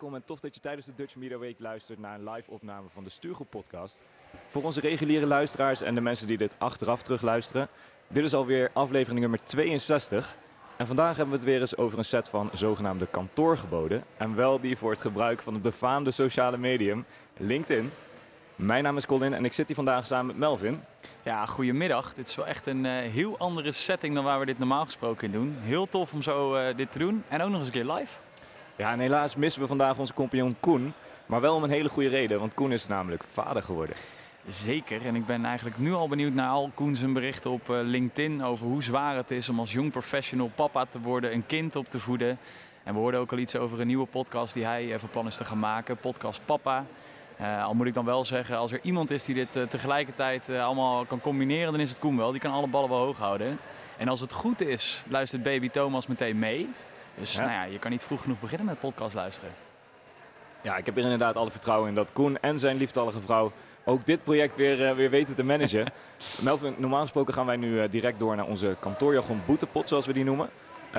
Welkom en tof dat je tijdens de Dutch Media luistert naar een live opname van de Stuurgroep podcast. Voor onze reguliere luisteraars en de mensen die dit achteraf terugluisteren. Dit is alweer aflevering nummer 62. En vandaag hebben we het weer eens over een set van zogenaamde kantoorgeboden. En wel die voor het gebruik van het befaamde sociale medium LinkedIn. Mijn naam is Colin en ik zit hier vandaag samen met Melvin. Ja, goedemiddag. Dit is wel echt een eh, heel andere setting dan waar we dit normaal gesproken in doen. Heel tof om zo eh, dit te doen. En ook nog eens een keer live. Ja, helaas missen we vandaag onze compagnon Koen. Maar wel om een hele goede reden, want Koen is namelijk vader geworden. Zeker. En ik ben eigenlijk nu al benieuwd naar al Koen zijn berichten op eh, LinkedIn over hoe zwaar het is om als jong professional papa te worden, een kind op te voeden. En we hoorden ook al iets over een nieuwe podcast die hij van plan is te gaan maken, podcast Papa. Uh, al moet ik dan wel zeggen, als er iemand is die dit tegelijkertijd allemaal kan combineren, dan is het Koen wel. Die kan alle ballen wel hoog houden. En als het goed is, luistert baby Thomas meteen mee. Dus ja. Nou ja, je kan niet vroeg genoeg beginnen met podcast luisteren. Ja, ik heb er inderdaad alle vertrouwen in dat Koen en zijn lieftallige vrouw ook dit project weer, weer weten te managen. Melvin, normaal gesproken gaan wij nu direct door naar onze kantoorjargon boetepot, zoals we die noemen.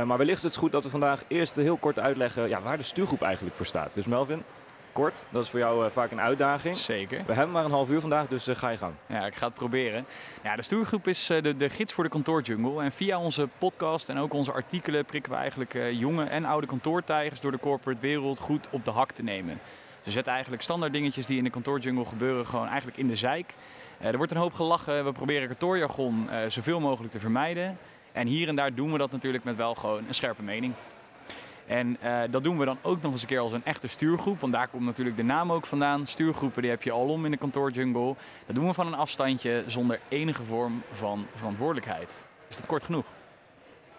maar wellicht is het goed dat we vandaag eerst heel kort uitleggen ja, waar de stuurgroep eigenlijk voor staat. Dus Melvin, kort. Dat is voor jou uh, vaak een uitdaging. Zeker. We hebben maar een half uur vandaag, dus uh, ga je gang. Ja, ik ga het proberen. Ja, de stoergroep is uh, de, de, gids voor de kantoorjungle. En via onze podcast en ook onze artikelen prikken we eigenlijk jonge en oude kantoortijgers door de corporate wereld goed op de hak te nemen. Ze zetten eigenlijk standaard dingetjes die in de kantoorjungle gebeuren gewoon eigenlijk in de zijk. er wordt een hoop gelachen. We proberen kantoorjargon zoveel mogelijk te vermijden. En hier en daar doen we dat natuurlijk met wel gewoon een scherpe mening. En uh, dat doen we dan ook nog eens een keer als een echte stuurgroep. Want daar komt natuurlijk de naam ook vandaan. Stuurgroepen die heb je alom in de kantoorjungle. Dat doen we van een afstandje zonder enige vorm van verantwoordelijkheid. Is dat kort genoeg?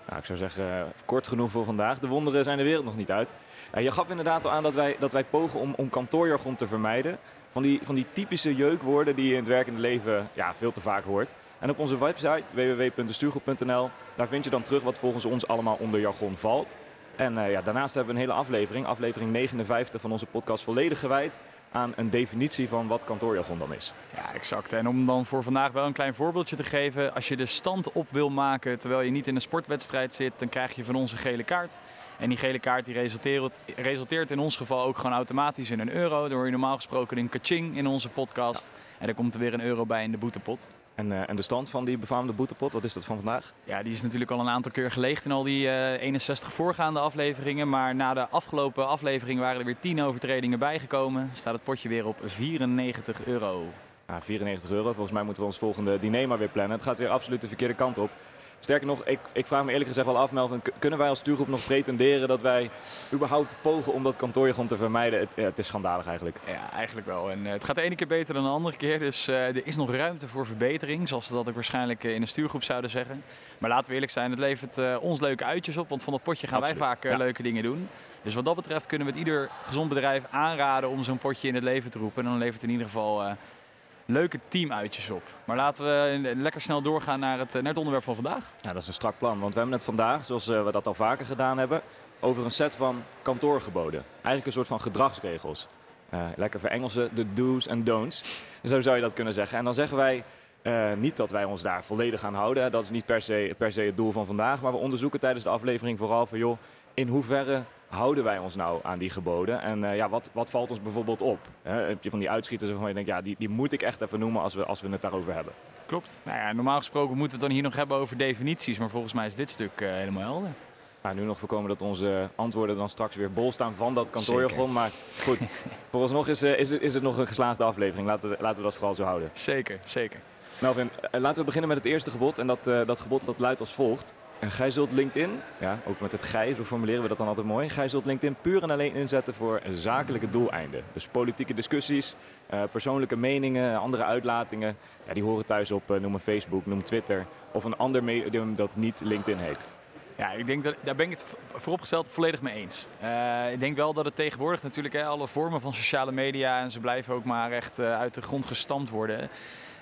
Nou, ik zou zeggen, uh, kort genoeg voor vandaag. De wonderen zijn de wereld nog niet uit. Uh, je gaf inderdaad al aan dat wij, dat wij pogen om, om kantoorjargon te vermijden. Van die, van die typische jeukwoorden die je in het werkende leven ja, veel te vaak hoort. En op onze website www.stuurgroep.nl, daar vind je dan terug wat volgens ons allemaal onder jargon valt. En uh, ja, daarnaast hebben we een hele aflevering, aflevering 59 van onze podcast, volledig gewijd aan een definitie van wat kantoorjargon dan is. Ja, exact. En om dan voor vandaag wel een klein voorbeeldje te geven. Als je de stand op wil maken terwijl je niet in een sportwedstrijd zit, dan krijg je van ons een gele kaart. En die gele kaart die resulteert, resulteert in ons geval ook gewoon automatisch in een euro. Dan hoor je normaal gesproken een kaching in onze podcast. Ja. En dan komt er weer een euro bij in de boetepot. En, uh, en, de stand van die befaamde boetepot, wat is dat van vandaag? Ja, die is natuurlijk al een aantal keer geleegd in al die uh, 61 voorgaande afleveringen. Maar na de afgelopen aflevering waren er weer 10 overtredingen bijgekomen. Staat het potje weer op 94 euro. Ja, 94 euro. Volgens mij moeten we ons volgende diner maar weer plannen. Het gaat weer absoluut de verkeerde kant op. Sterker nog, ik, ik vraag me eerlijk gezegd wel af, Melvin, kunnen wij als stuurgroep nog pretenderen dat wij überhaupt pogen om dat kantoorjargon te vermijden? Het, ja, het, is schandalig eigenlijk. Ja, eigenlijk wel. En uh, het gaat de ene keer beter dan de andere keer, dus uh, er is nog ruimte voor verbetering, zoals we dat ook waarschijnlijk uh, in een stuurgroep zouden zeggen. Maar laten we eerlijk zijn, het levert ons leuke uitjes op, want van dat potje gaan Absoluut, wij vaak ja. leuke dingen doen. Dus wat dat betreft kunnen we het ieder gezond bedrijf aanraden om zo'n potje in het leven te roepen. En dan levert het in ieder geval leuke teamuitjes op. Maar laten we lekker snel doorgaan naar het, naar het onderwerp van vandaag. Ja, dat is een strak plan. Want we hebben het vandaag, zoals we dat al vaker gedaan hebben, over een set van kantoorgeboden. Eigenlijk een soort van gedragsregels. Uh, lekker verengelsen, de do's en don'ts. Zo zou je dat kunnen zeggen. En dan zeggen wij niet dat wij ons daar volledig aan houden. Dat is niet per se, per se het doel van vandaag. Maar we onderzoeken tijdens de aflevering vooral van, joh, in hoeverre houden wij ons nou aan die geboden? En uh, ja, wat, wat valt ons bijvoorbeeld op? He, heb je van die uitschieters waarvan je denkt, ja, die, die moet ik echt even noemen als we, als we het daarover hebben? Klopt. Nou ja, normaal gesproken moeten we het dan hier nog hebben over definities, maar volgens mij is dit stuk uh, helemaal helder. Nou, nu nog voorkomen dat onze antwoorden dan straks weer bol staan van dat kantoorjargon. Maar goed, vooralsnog is, uh, is, het, is het nog een geslaagde aflevering. Laten we, laten we dat vooral zo houden. Zeker, zeker. Melvin, laten we beginnen met het eerste gebod. En dat, dat gebod dat luidt als volgt. En gij zult LinkedIn, ja, ook met het gij, zo formuleren we dat dan altijd mooi. Gij zult LinkedIn puur en alleen inzetten voor zakelijke doeleinden. Dus politieke discussies, uh, persoonlijke meningen, andere uitlatingen. Ja, die horen thuis op, uh, noem een Facebook, noem Twitter. Of een ander medium dat niet LinkedIn heet. Ja, ik denk dat daar ben ik het vo- vooropgesteld volledig mee eens. Eh, ik denk wel dat het tegenwoordig natuurlijk alle vormen van sociale media en ze blijven ook maar echt eh, uit de grond gestampt worden.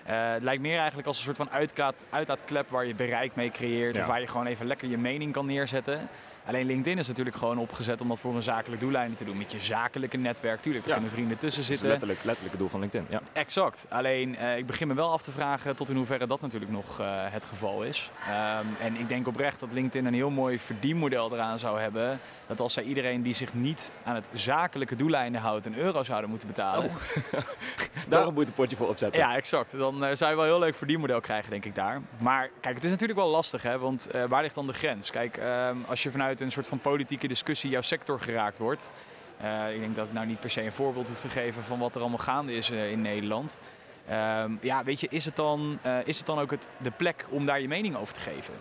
Eh, het lijkt meer eigenlijk als een soort van uitlaat, uitlaatklep waar je bereik mee creëert Ja. of waar je gewoon even lekker je mening kan neerzetten. Alleen LinkedIn is natuurlijk gewoon opgezet om dat voor een zakelijk doeleinde te doen. Met je zakelijke netwerk, tuurlijk, er Ja. kunnen vrienden tussen Dat is zitten. letterlijk, letterlijk het doel van LinkedIn. Ja. Exact. Alleen eh, ik begin me wel af te vragen tot in hoeverre dat natuurlijk nog eh, het geval is. Ehm, en ik denk oprecht dat LinkedIn een heel mooi verdienmodel eraan zou hebben. Dat als zij iedereen die zich niet aan het zakelijke doeleinde houdt een euro zouden moeten betalen. Daarom moet je het potje voor opzetten. Ja, exact. Dan eh, zou je wel een heel leuk verdienmodel krijgen, denk ik daar. Maar kijk, het is natuurlijk wel lastig, hè? want waar ligt dan de grens? Kijk, ehm, als je vanuit een soort van politieke discussie jouw sector geraakt wordt. eh, ik denk dat ik nou niet per se een voorbeeld hoef te geven van wat er allemaal gaande is eh, in Nederland. Ehm, ja, weet je, is het dan, eh, is het dan ook het, de plek om daar je mening over te geven?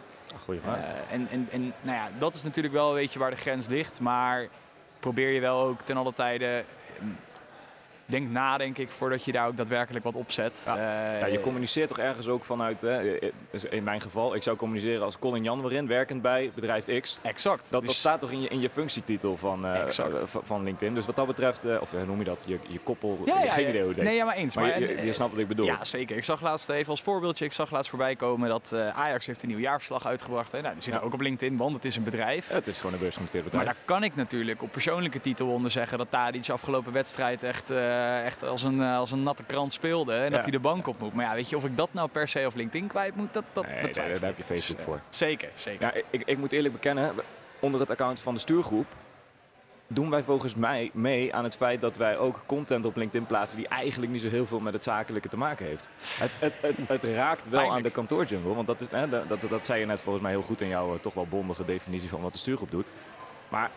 Goeie vraag. En en, en nou ja, dat is natuurlijk wel weet je waar de grens ligt. Maar probeer je wel ook ten alle tijde. Eh, Denk na, denk ik, voordat je daar ook daadwerkelijk wat op zet. Ja. Eh, Ja, je communiceert toch ergens ook vanuit, hè, eh, dus in mijn geval, ik zou communiceren als Colin Janwerin, werkend bij bedrijf X. Exact. Dat, dat Dus- staat toch in je, in je functietitel van, eh, eh, van- LinkedIn. Dus wat dat betreft, eh, of eh, hoe noem je dat, je, je koppel, ja, ja, geen ja. idee hoe. Nee, ja, maar eens. maar maar je, en, je, je eh, snapt wat ik bedoel. Ja, zeker. Ik zag laatst even als voorbeeldje, ik zag laatst voorbij komen dat eh, Ajax heeft een nieuw jaarverslag uitgebracht. Hè. Nou, die zit ook op LinkedIn, want het is een bedrijf. Het is gewoon een beursgenoteerd Maar bedrijf. daar kan ik natuurlijk op persoonlijke titel onder zeggen dat Tadic afgelopen wedstrijd echt, eh, echt als, een, eh, als een natte krant speelde. En dat hij de bank op moet. Maar ja, weet je, of ik dat nou per se op LinkedIn kwijt moet, dat, dat Nee, daar- heb je Facebook Dus, voor. eh, Zeker, zeker. Ja, ik, ik moet eerlijk bekennen, onder het account van de stuurgroep doen wij volgens mij mee aan het feit dat wij ook content op LinkedIn plaatsen die eigenlijk niet zo heel veel met het zakelijke te maken heeft. Het, het, het, het raakt wel aan de kantoorjungle, want dat, is, hè, dat, dat, dat zei je net volgens mij heel goed in jouw toch wel bondige definitie van wat de stuurgroep doet. Maar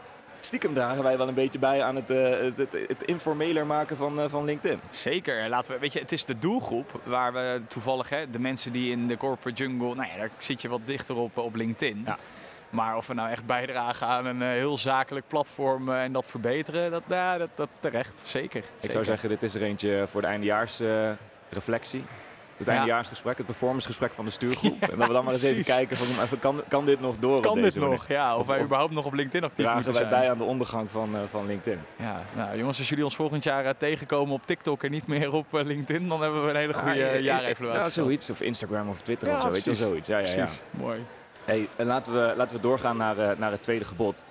stiekem dragen wij wel een beetje bij aan het, eh, het, het, het informeler maken van, eh, van LinkedIn. Zeker. Laten we, weet je, het is de doelgroep waar we toevallig, hè, de mensen die in de corporate jungle, nou ja, daar zit je wat dichter op, op LinkedIn. Ja. Maar of we nou echt bijdragen aan een eh, heel zakelijk platform en dat verbeteren, dat, ja, dat, dat terecht. Zeker. Ik zou zeggen, dit is er eentje voor de eindejaarsreflectie. reflectie. Het Ja. eindejaarsgesprek, het performancegesprek van de stuurgroep. En dat we dan maar eens even kijken van, even, kan, kan dit nog door Kan dit manier? nog? Ja, of, Of- wij of- überhaupt nog op LinkedIn actief Dragen moeten wij bij aan de ondergang van, eh, van LinkedIn? Ja, nou jongens, als jullie ons volgend jaar eh, tegenkomen op TikTok en niet meer op eh, LinkedIn, dan hebben we een hele goede Ah, eh, jaarevaluatie. Ja, zoiets. Of Instagram of Twitter of zo. Weet je zoiets. Ja, ja, ja. Precies. Mooi. Hey, en laten, we, laten we doorgaan naar, naar het tweede gebod.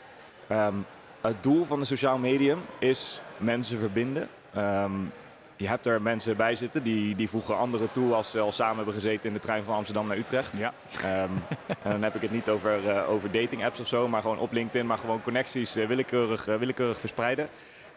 Ehm, het doel van een sociaal medium is mensen verbinden. Ehm, je hebt er mensen bij zitten die, die voegen anderen toe als ze al samen hebben gezeten in de trein van Amsterdam naar Utrecht. Ja. Ehm, en dan heb ik het niet over, eh, over dating apps of zo, maar gewoon op LinkedIn, maar gewoon connecties eh, willekeurig, eh, willekeurig verspreiden.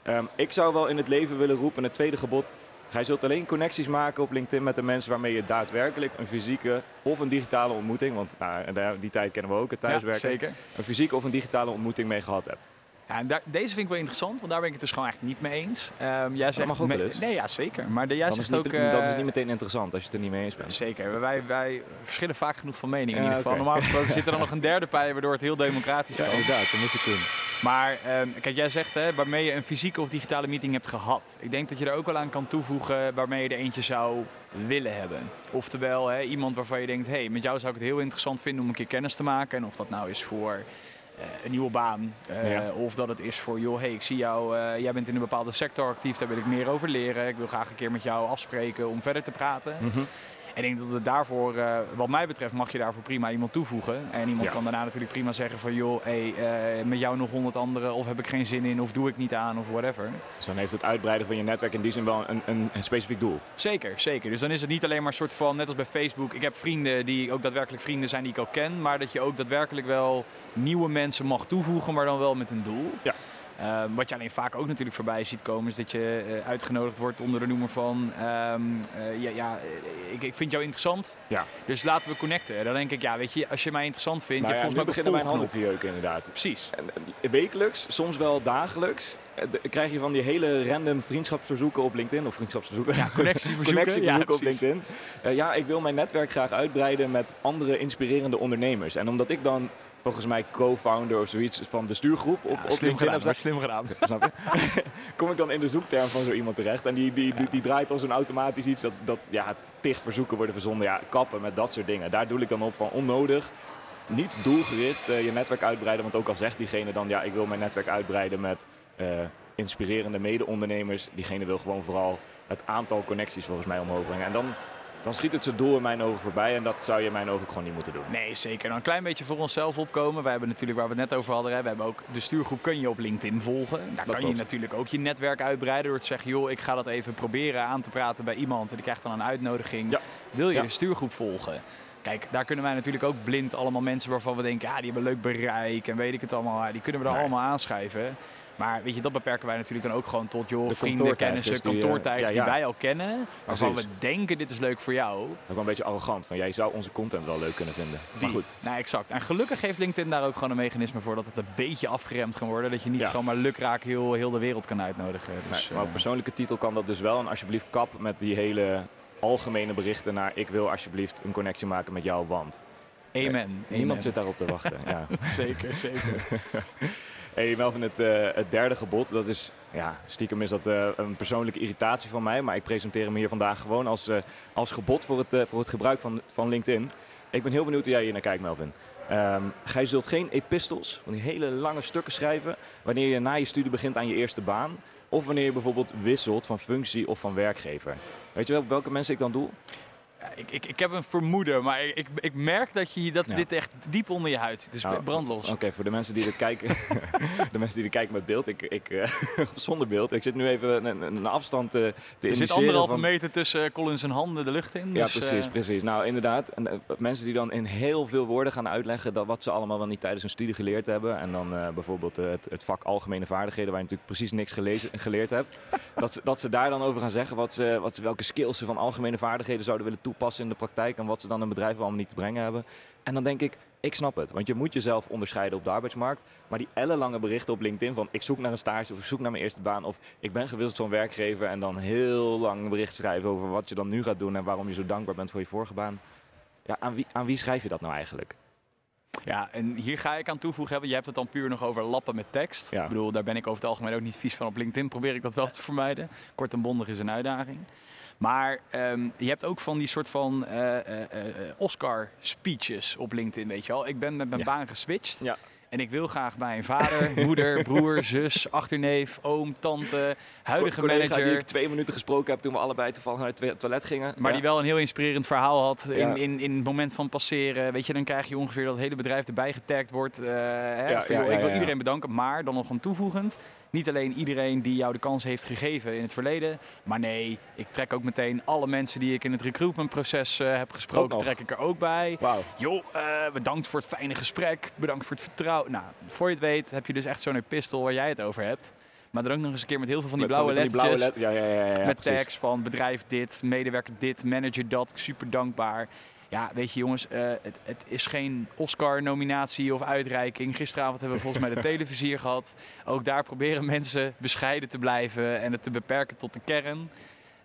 Ehm, ik zou wel in het leven willen roepen, het tweede gebod. Gij zult alleen connecties maken op LinkedIn met de mensen waarmee je daadwerkelijk een fysieke of een digitale ontmoeting, want nou, die tijd kennen we ook, het Ja, thuiswerken, zeker. een fysieke of een digitale ontmoeting mee gehad hebt. Ja, en daar, deze vind ik wel interessant, want daar ben ik het dus gewoon eigenlijk niet mee eens. Ehm, jij zegt mag ook me- wel eens. Nee, ja, zeker. Maar de, jij Dan is, zegt het ook... niet, dan is eh, het niet meteen interessant als je het er niet mee eens bent. Zeker. Wij, wij verschillen vaak genoeg van mening in Ja, ieder geval. Normaal gesproken zit er dan nog een derde bij, waardoor het heel democratisch Ja, kan. inderdaad, dat moest ik doen. Maar ehm, kijk, jij zegt hè, waarmee je een fysieke of digitale meeting hebt gehad. Ik denk dat je er ook wel aan kan toevoegen waarmee je er eentje zou willen hebben. Oftewel, hè, iemand waarvan je denkt, hey, met jou zou ik het heel interessant vinden om een keer kennis te maken. En of dat nou is voor een nieuwe baan. eh, Ja. Of dat het is voor, joh, hey, ik zie jou, eh, jij bent in een bepaalde sector actief, daar wil ik meer over leren. Ik wil graag een keer met jou afspreken om verder te praten. Mhm. Ik denk dat het daarvoor, eh, wat mij betreft, mag je daarvoor prima iemand toevoegen. En iemand Ja. kan daarna natuurlijk prima zeggen van joh, hey, eh, met jou nog honderd anderen, of heb ik geen zin in, of doe ik niet aan, of whatever. Dus dan heeft het uitbreiden van je netwerk in die zin wel een, een, een specifiek doel. Zeker, zeker. Dus dan is het niet alleen maar een soort van, net als bij Facebook, ik heb vrienden die ook daadwerkelijk vrienden zijn die ik ook ken, maar dat je ook daadwerkelijk wel nieuwe mensen mag toevoegen, maar dan wel met een doel. Ja. Eh, wat je alleen vaak ook natuurlijk voorbij ziet komen, is dat je eh, uitgenodigd wordt onder de noemer van, ehm, eh, ja, ja eh, ik, ik vind jou interessant, Ja. dus laten we connecten. Dan denk ik, ja, weet je, als je mij interessant vindt, Nou ja, volgens mij beginnen mijn handen te jeuken inderdaad. Precies. En, Wekelijks, soms wel dagelijks, de- krijg je van die hele random vriendschapsverzoeken op LinkedIn. Of vriendschapsverzoeken. Ja, connectieverzoeken. Connectieverzoeken Ja, op. LinkedIn. Ja, ik wil mijn netwerk graag uitbreiden met andere inspirerende ondernemers. En omdat ik dan volgens mij co-founder of zoiets van de stuurgroep op, Ja, op slim LinkedIn gedaan, slim gedaan. Snap je? Kom ik dan in de zoekterm van zo iemand terecht. En die, die, die, die draait dan zo'n automatisch iets dat, dat ja, tig verzoeken worden verzonden. Ja, kappen met dat soort dingen. Daar doe ik dan op van onnodig. niet doelgericht eh, je netwerk uitbreiden. Want ook al zegt diegene dan, ja, ik wil mijn netwerk uitbreiden met eh, inspirerende mede-ondernemers. Diegene wil gewoon vooral het aantal connecties volgens mij omhoog brengen. En dan, dan schiet het zijn doel in mijn ogen voorbij. En dat zou je in mijn ogen gewoon niet moeten doen. Nee, zeker. Dan een klein beetje voor onszelf opkomen. Wij hebben natuurlijk, waar we het net over hadden, hè, we hebben ook de stuurgroep kun je op LinkedIn volgen. Daar kan je natuurlijk ook je netwerk uitbreiden door te zeggen, joh, ik ga dat even proberen aan te praten bij iemand. En die krijgt dan een uitnodiging. Ja. Wil je Ja. de stuurgroep volgen? Kijk, daar kunnen wij natuurlijk ook blind allemaal mensen waarvan we denken, ja, die hebben leuk bereik en weet ik het allemaal. Die kunnen we daar Nee. allemaal aanschrijven. Maar weet je, dat beperken wij natuurlijk dan ook gewoon tot joh, De vrienden, kantoortijgers kennissen, die, eh, kantoortijgers ja, ja. die wij al kennen. Waarvan we denken, dit is leuk voor jou. Ook wel een beetje arrogant. Van jij zou onze content wel leuk kunnen vinden. Die. Maar goed. Nou, exact. En gelukkig heeft LinkedIn daar ook gewoon een mechanisme voor dat het een beetje afgeremd kan worden. Dat je niet Ja. gewoon maar lukraak heel, heel de wereld kan uitnodigen. Dus, maar op eh, persoonlijke titel kan dat dus wel. En alsjeblieft kap met die hele algemene berichten naar... ik wil alsjeblieft een connectie maken met jou, want... amen. Niemand Amen. zit daarop te wachten. ja. Zeker, zeker. Hey Melvin, het, eh, het derde gebod, dat is, ja, stiekem is dat eh, een persoonlijke irritatie van mij, maar ik presenteer hem hier vandaag gewoon als, eh, als gebod voor het, voor het gebruik van, van LinkedIn. Ik ben heel benieuwd hoe jij hier naar kijkt, Melvin. Ehm gij zult geen epistels, van die hele lange stukken schrijven, wanneer je na je studie begint aan je eerste baan. Of wanneer je bijvoorbeeld wisselt van functie of van werkgever. Weet je wel welke mensen ik dan doe? Ja, ik, ik, ik heb een vermoeden, maar ik, ik merk dat je dat Ja. dit echt diep onder je huid zit. Dus Nou, brandlos. Oké, voor de mensen die dit kijken, de mensen die dit kijken met beeld, ik, ik, eh, zonder beeld. Ik zit nu even een, een afstand eh, te Er zit anderhalve van- meter tussen Colin zijn handen de lucht in. Ja, dus, precies, eh, precies. Nou, inderdaad. En, mensen die dan in heel veel woorden gaan uitleggen dat wat ze allemaal wel niet tijdens hun studie geleerd hebben. En dan bijvoorbeeld het, het vak algemene vaardigheden, waar je natuurlijk precies niks gelezen, geleerd hebt. dat, ze, dat ze daar dan over gaan zeggen wat ze, wat ze, welke skills ze van algemene vaardigheden zouden willen toepassen in de praktijk. En wat ze dan een bedrijf allemaal niet te brengen hebben. En dan denk ik, ik snap het. Want je moet jezelf onderscheiden op de arbeidsmarkt. Maar die ellenlange berichten op LinkedIn van ik zoek naar een stage of ik zoek naar mijn eerste baan. Of ik ben gewisseld van werkgever. En dan heel lang een bericht schrijven over wat je dan nu gaat doen. En waarom je zo dankbaar bent voor je vorige baan. Ja, aan wie, aan wie schrijf je dat nou eigenlijk? Ja, en hier ga ik aan toevoegen. hè, Je hebt het dan puur nog over lappen met tekst. Ja. Ik bedoel, daar ben ik over het algemeen ook niet vies van op LinkedIn. Probeer ik dat wel te vermijden. Kort en bondig is een uitdaging. Maar ehm, je hebt ook van die soort van eh, eh, eh, Oscar-speeches op LinkedIn, weet je wel. Ik ben met mijn Ja. baan geswitcht. Ja. En ik wil graag bij een vader, moeder, broer, zus, achterneef, oom, tante, huidige Co- manager. die ik twee minuten gesproken heb toen we allebei toevallig naar het toilet gingen. Maar Ja. die wel een heel inspirerend verhaal had in, Ja. in, in het moment van passeren. Weet je, dan krijg je ongeveer dat het hele bedrijf erbij getagd wordt. eh, hè, ik wil iedereen bedanken, maar dan nog een toevoegend. Niet alleen iedereen die jou de kans heeft gegeven in het verleden. Maar nee, ik trek ook meteen alle mensen die ik in het recruitmentproces eh, heb gesproken, trek ik er ook bij. Wauw. Joh, eh, bedankt voor het fijne gesprek. Bedankt voor het vertrouwen. Nou, voor je het weet heb je dus echt zo'n epistel waar jij het over hebt. Maar dan ook nog eens een keer met heel veel van die Met blauwe van die lettertjes. blauwe let- ja, ja, ja, ja, met precies. tags van bedrijf dit, medewerker dit, manager dat, super dankbaar. Ja, weet je jongens, eh, het, het is geen Oscar-nominatie of uitreiking. Gisteravond hebben we volgens mij de televisie hier gehad. Ook daar proberen mensen bescheiden te blijven en het te beperken tot de kern.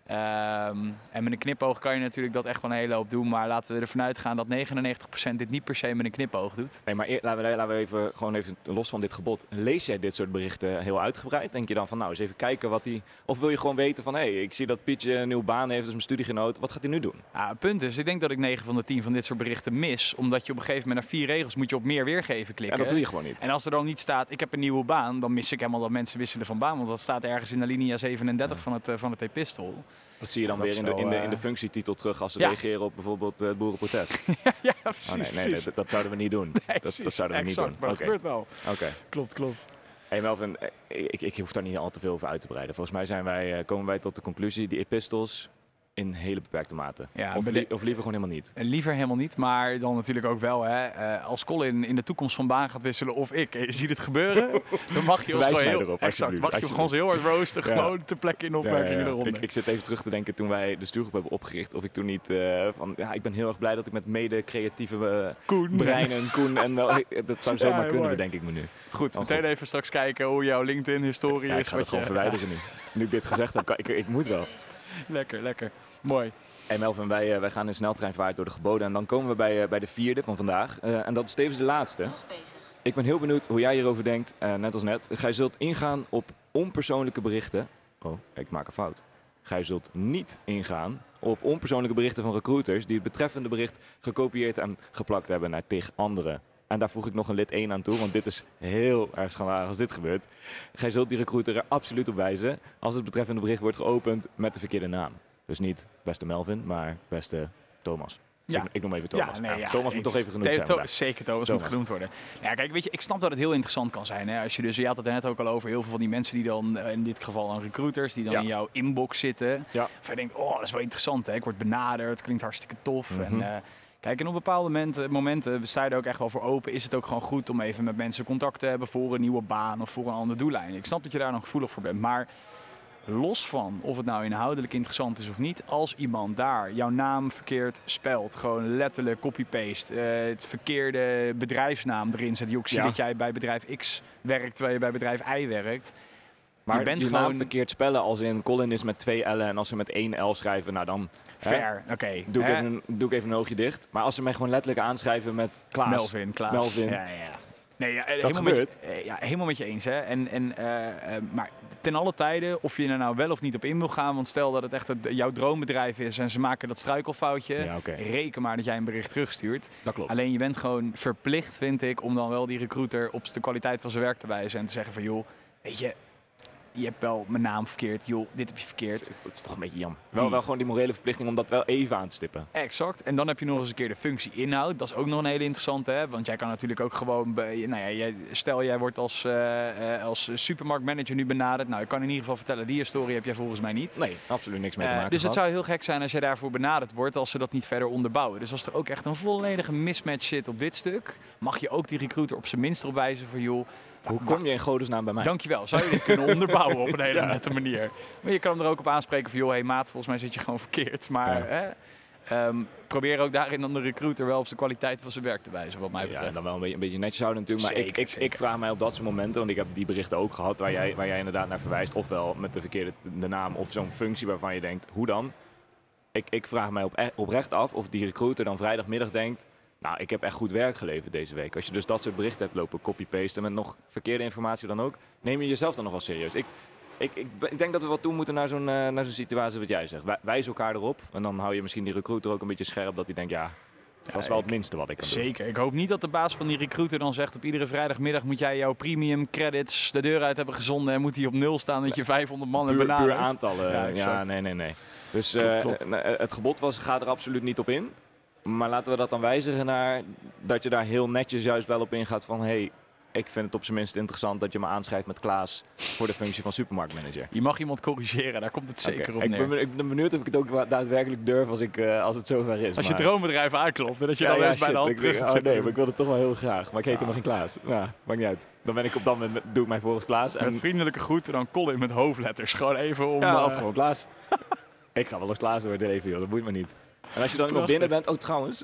Ehm, en met een knipoog kan je natuurlijk dat echt wel een hele hoop doen. Maar laten we ervan uitgaan dat 99% dit niet per se met een knipoog doet. Nee, maar eer- laten we, laten we even, gewoon even los van dit gebod. Lees jij dit soort berichten heel uitgebreid? Denk je dan van, nou, eens even kijken wat hij... Of wil je gewoon weten van, hé, hey, ik zie dat Pietje een nieuwe baan heeft, is mijn studiegenoot. Wat gaat hij nu doen? Ja, het punt is, ik denk dat ik 9 van de 10 van dit soort berichten mis. Omdat je op een gegeven moment naar vier regels moet je op meer weergeven Ja, klikken. dat doe je gewoon niet. En als er dan niet staat, ik heb een nieuwe baan, dan mis ik helemaal dat mensen wisselen van baan. Want dat staat ergens in de linia 37 van het, eh, van het epistel. Dat zie je dan dat weer in de, in, de, in eh, de functietitel terug als ze Ja. reageren op bijvoorbeeld eh, het boerenprotest. ja, Oh, precies. nee, nee, nee, precies. dat, dat zouden we niet doen. Nee, dat, precies, dat zouden we niet doen. Maar dat Oké, gebeurt wel. oké. Klopt, klopt. Hey Melvin, eh, ik, ik hoef daar niet al te veel over uit te breiden. Volgens mij zijn wij, komen wij tot de conclusie, die epistels in hele beperkte mate. Ja, of, li- of liever gewoon helemaal niet. En liever helemaal niet, maar dan natuurlijk ook wel. Hè, eh, als Colin in de toekomst van baan gaat wisselen of ik, en je ziet het gebeuren, dan mag je ons gewoon heel, erop, exact, mag je heel hard roosten, Ja. gewoon ter plekke in de opmerkingen Ja, eronder. Ik, ik zit even terug te denken toen wij de stuurgroep hebben opgericht. Of ik toen niet eh, van, ja, ik ben heel erg blij dat ik met mede-creatieve eh, Koen. breinen, Koen en wel, dat zou zomaar kunnen, mooi. bedenk ik me nu. Goed, Oh, meteen goed. even straks kijken hoe jouw LinkedIn-historie Ja, ik is. ga het wat gewoon je- verwijderen nu. Nu ik dit gezegd heb, ik, ik moet wel. Lekker, lekker. Mooi. Hey Melvin, wij, eh, wij gaan in sneltreinvaart door de geboden en dan komen we bij, eh, bij de vierde van vandaag. Eh, en dat is tevens de laatste. nog bezig. Ik ben heel benieuwd hoe jij hierover denkt, eh, net als net. Gij zult ingaan op onpersoonlijke berichten. Oh, ik maak een fout. Gij zult niet ingaan op onpersoonlijke berichten van recruiters die het betreffende bericht gekopieerd en geplakt hebben naar tig anderen. En daar voeg ik nog een lid 1 aan toe, want dit is heel erg schandalig als dit gebeurt. Gij zult die recruiter er absoluut op wijzen als het betreffende bericht wordt geopend met de verkeerde naam. Dus niet beste Melvin, maar beste Thomas. Ja. Ik, ik noem even Thomas. Ja, nee, ja, Thomas moet toch even genoemd vandaag. Zeker, Thomas, Thomas. moet genoemd worden. Ja, kijk, weet je, ik snap dat het heel interessant kan zijn. Hè? Als je dus, je had het er net ook al over, heel veel van die mensen die dan, eh, in dit geval aan recruiters, die dan in jouw inbox zitten. Ja. Of je denkt, oh, dat is wel interessant, hè? ik word benaderd, klinkt hartstikke tof. Mhm. En, eh, kijk, en op bepaalde momenten, momenten sta je er ook echt wel voor open. Is het ook gewoon goed om even met mensen contact te hebben voor een nieuwe baan of voor een andere doellijn. Ik snap dat je daar nog gevoelig voor bent, maar los van of het nou inhoudelijk interessant is of niet, als iemand daar jouw naam verkeerd spelt, gewoon letterlijk copy-paste, eh, het verkeerde bedrijfsnaam erin zet, die ook ziet Ja. dat jij bij bedrijf X werkt terwijl je bij bedrijf Y werkt. Maar je bent gewoon verkeerd spellen als in Colin is met twee L'en en als ze met één L schrijven, nou dan fair. Oké. doe, ik even, een- doe ik even een oogje dicht. Maar als ze mij gewoon letterlijk aanschrijven met Klaas. Melvin, Klaas. Melvin. Ja, ja. Nee, ja, eh, Dat helemaal gebeurt. Met, je- eh, ja, helemaal met je eens. Hè. En, en, eh, maar ten alle tijden, of je er nou wel of niet op in wil gaan, want stel dat het echt het, jouw droombedrijf is en ze maken dat struikelfoutje, Ja, reken maar dat jij een bericht terugstuurt. Dat klopt. Alleen je bent gewoon verplicht, vind ik, om dan wel die recruiter op de kwaliteit van zijn werk te wijzen en te zeggen van joh, weet je, je hebt wel mijn naam verkeerd, joh, dit heb je verkeerd. Het is toch een beetje jammer. Wel, Die- wel gewoon die morele verplichting om dat wel even aan te stippen. Exact. En dan heb je nog eens een keer de functie inhoud. Dat is ook nog een hele interessante. Hè? Want jij kan natuurlijk ook gewoon... Bij, nou ja, jij, stel jij wordt als, eh, eh, als supermarktmanager nu benaderd. Nou, ik kan in ieder geval vertellen, die historie heb jij volgens mij niet. Nee, absoluut niks mee te Eh, maken dus het zou heel gek zijn als jij daarvoor benaderd wordt als ze dat niet verder onderbouwen. Dus als er ook echt een volledige mismatch zit op dit stuk, mag je ook die recruiter op zijn minst erop wijzen van joh, Hoe kom je in godesnaam bij mij? Dankjewel. Zou je dit kunnen onderbouwen op een hele Ja. nette manier? Maar je kan hem er ook op aanspreken van, joh, hey maat, volgens mij zit je gewoon verkeerd. Maar Ja. hè, ehm, probeer ook daarin dan de recruiter wel op de kwaliteit van zijn werk te wijzen, wat mij Ja, betreft. en dan wel een beetje, een beetje netjes houden natuurlijk. Maar ik, Zeker, ik, ik vraag mij op dat soort momenten, want ik heb die berichten ook gehad waar jij, waar jij inderdaad naar verwijst. Ofwel met de verkeerde de naam of zo'n functie waarvan je denkt, hoe dan? Ik, ik vraag mij op, e- oprecht af of die recruiter dan vrijdagmiddag denkt, nou ik heb echt goed werk geleverd deze week. Als je dus dat soort berichten hebt lopen, copy-pasten met nog verkeerde informatie dan ook, neem je jezelf dan nog wel serieus. Ik, ik, ik, ik denk dat we wat toe moeten naar zo'n eh, naar zo'n situatie wat jij zegt. Wij, wijs elkaar erop en dan hou je misschien die recruiter ook een beetje scherp dat hij denkt, ja, dat was wel het minste wat ik kan doen. Zeker. Ik hoop niet dat de baas van die recruiter dan zegt op iedere vrijdagmiddag moet jij jouw premium credits de deur uit hebben gezonden en moet die op nul staan dat je 500 man hebt puur, puur benaderd. aantallen. Ja, Ja, nee, nee, nee. Dus Klopt, eh, klopt. eh, het gebod was, ga er absoluut niet op in. Maar laten we dat dan wijzigen naar dat je daar heel netjes juist wel op ingaat van... hey, ik vind het op zijn minst interessant dat je me aanschrijft met Klaas voor de functie van supermarktmanager. Je mag iemand corrigeren, daar komt het zeker op ik, neer. ben, ik ben benieuwd of ik het ook daadwerkelijk durf als, ik, eh, als het zover is. Als je droombedrijf aanklopt en dat je Ja, dan ja, bij de hand ik- terug oh, gaat nee, maar ik wil het toch wel heel graag. Maar ik heet Ja. helemaal geen Klaas. Ja, maakt niet uit. Dan ben ik op dat moment, doe ik mij volgens Klaas. En, Met vriendelijke groeten dan Colin met hoofdletters. Gewoon even om... ja, eh, of gewoon Klaas. ik ga wel eens Klaas worden even, joh. Dat boeit me niet. En als je dan nog Prachtig. binnen bent, oh trouwens.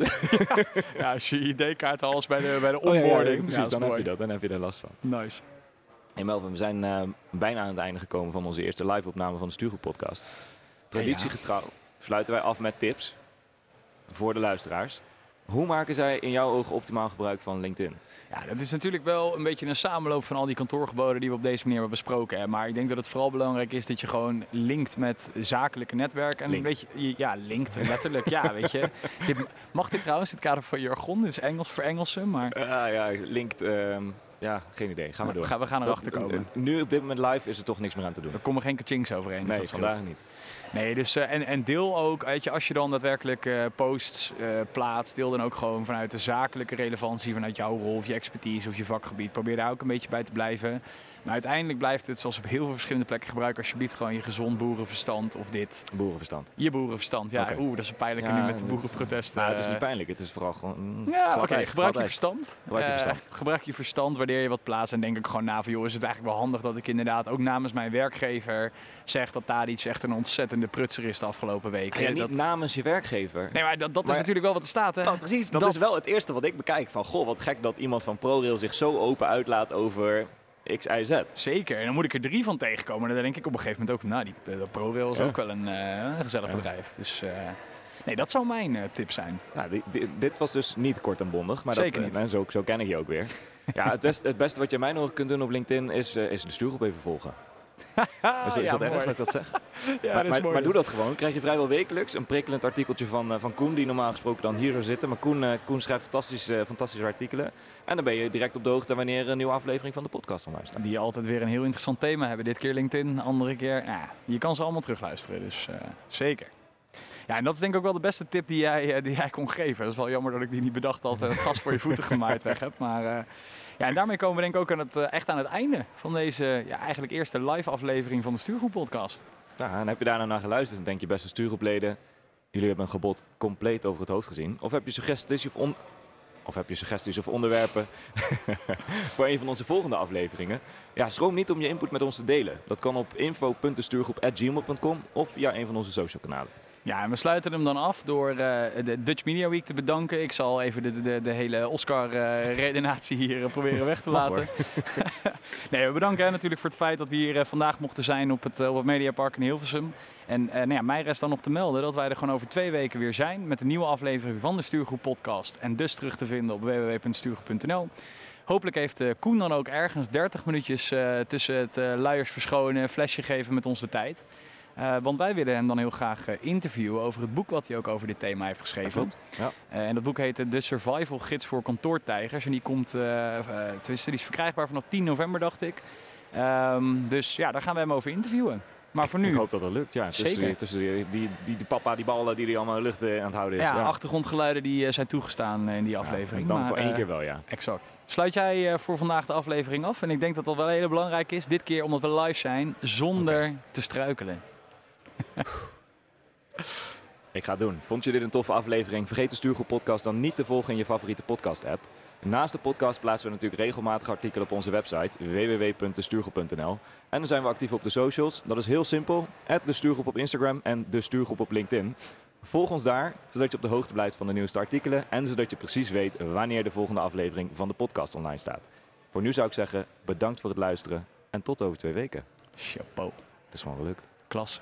ja, als je ID-kaart als bij de, bij de Oh, ja, ja, onboarding. precies, dan heb je dat. Dan heb je er last van. Nice. Hey Melvin, we zijn eh, bijna aan het einde gekomen van onze eerste live-opname van de Stuurgroep podcast. Traditiegetrouw sluiten wij af met tips voor de luisteraars. Hoe maken zij in jouw ogen optimaal gebruik van LinkedIn? Ja, dat is natuurlijk wel een beetje een samenloop van al die kantoorgeboden die we op deze manier hebben besproken. Hè. Maar ik denk dat het vooral belangrijk is dat je gewoon linkt met zakelijke netwerken. En Linkt. een beetje, ja, linkt letterlijk. ja, weet je. Dit, mag dit trouwens, in het kader van jargon? Dit is Engels voor Engelsen, maar Ja, ja, linkt. ehm, ja, geen idee. Gaan we door. we gaan, we gaan erachter Dat- komen. Nu op dit moment live is er toch niks meer aan te doen. Er komen geen kachings overheen. dus Nee, dat scheelt. vandaag niet. Nee, dus eh, en, en deel ook, weet je, als je dan daadwerkelijk eh, posts eh, plaatst, deel dan ook gewoon vanuit de zakelijke relevantie, vanuit jouw rol of je expertise of je vakgebied. Probeer daar ook een beetje bij te blijven. Maar uiteindelijk blijft het, zoals op heel veel verschillende plekken, gebruik alsjeblieft gewoon je gezond boerenverstand of dit. Boerenverstand. Je boerenverstand, ja. Oeh, dat is een pijnlijke Ja, nu met de boerenprotesten. Nou, het is niet pijnlijk. Het is vooral gewoon... mm, ja, oké. Gebruik je verstand. Gebruik je verstand. gebruik je verstand wanneer je wat plaatst. En denk ik gewoon na van, joh, is het eigenlijk wel handig dat ik inderdaad ook namens mijn werkgever zeg dat daar iets echt een ontzettende prutser is de afgelopen weken. Ja, niet dat... namers je werkgever. Nee, maar dat, dat Maar- is natuurlijk wel wat er staat, hè? Dat, precies, dat, Dat- is wel het eerste wat ik bekijk. Van, goh, wat gek dat iemand van ProRail zich zo open uitlaat over X, Y, Z. Zeker. En dan moet ik er drie van tegenkomen. En dan denk ik op een gegeven moment ook, nou, die dat ProRail is Ja. ook wel een, eh, gezellig Ja. bedrijf. Dus eh, nee, dat zou mijn eh, tip zijn. Nou, di- di- dit was dus niet kort en bondig, maar Zeker dat, niet. eh, zo, zo ken ik je ook weer. ja, het, best, het beste wat je mij nog kunt doen op LinkedIn is, eh, is de stuurgroep even volgen. Is, dat- is ja, dat erg dat ik dat zeg? Ja, maar, dat maar, mooi. maar doe dat gewoon. Dan krijg je vrijwel wekelijks een prikkelend artikeltje van, eh, van Koen, die normaal gesproken dan hier zou zitten. Maar Koen, eh, Koen schrijft fantastische, eh, fantastische artikelen. En dan ben je direct op de hoogte wanneer een nieuwe aflevering van de podcast online staat. Die altijd weer een heel interessant thema hebben. Dit keer LinkedIn, andere keer. Nou, ja, je kan ze allemaal terugluisteren, dus zeker. Ja, en dat is denk ik ook wel de beste tip die jij, die jij kon geven. Dat is wel jammer dat ik die niet bedacht had en het gas voor je voeten gemaaid weg heb. Maar ja, en daarmee komen we denk ik ook aan het, eh, echt aan het einde van deze ja, eigenlijk eerste live aflevering van de Stuurgroep podcast. Nou, en heb je daar nou naar geluisterd en denk je, beste stuurgroepleden, jullie hebben een gebod compleet over het hoofd gezien. Of heb je suggesties of, of, heb je suggesties of onderwerpen voor een van onze volgende afleveringen? Ja, schroom niet om je input met ons te delen. Dat kan op info.destuurgroep.gmail.com of via een van onze social kanalen. Ja, en we sluiten hem dan af door eh, de Dutch Media Week te bedanken. Ik zal even de, de, de hele Oscar-redenatie hier eh, proberen weg te laten. nee, we bedanken natuurlijk voor het feit dat we hier eh, vandaag mochten zijn op het, eh, op het Mediapark in Hilversum. En eh, nou ja, mij rest dan nog te melden dat wij er gewoon over twee weken weer zijn met een nieuwe aflevering van de Stuurgroep podcast. En dus terug te vinden op www.stuurgroep.nl. Hopelijk heeft eh, Koen dan ook ergens 30 minuutjes eh, tussen het eh, luiers verschonen, flesje geven met ons de tijd. Eh, want wij willen hem dan heel graag eh, interviewen over het boek wat hij ook over dit thema heeft geschreven. Ja. Eh, en dat boek heet De Survival Gids voor Kantoortijgers. En die komt, tenminste, die is verkrijgbaar vanaf 10 november, dacht ik. Ehm, dus ja, daar gaan we hem over interviewen. Maar voor nu, Ik hoop dat dat lukt, ja. Tussen, Zeker. die- tussen die, die, die, die papa, die ballen die hij allemaal in de lucht aan het houden is. ja, achtergrondgeluiden die zijn toegestaan in die Ja, aflevering. dan Maar, voor één keer wel, ja. Exact. Sluit jij voor vandaag de aflevering af? En ik denk dat dat wel heel belangrijk is. Dit keer omdat we live zijn, zonder te struikelen. Ik ga het doen. Vond je dit een toffe aflevering? Vergeet de Stuurgroep podcast dan niet te volgen in je favoriete podcast app. Naast de podcast plaatsen we natuurlijk regelmatig artikelen op onze website www.destuurgroep.nl. En dan zijn we actief op de socials. Dat is heel simpel. de Stuurgroep op Instagram en de Stuurgroep op LinkedIn. Volg ons daar, zodat je op de hoogte blijft van de nieuwste artikelen en zodat je precies weet wanneer de volgende aflevering van de podcast online staat. Voor nu zou ik zeggen, bedankt voor het luisteren en tot over twee weken. Chapeau. Het is gewoon gelukt. Klasse.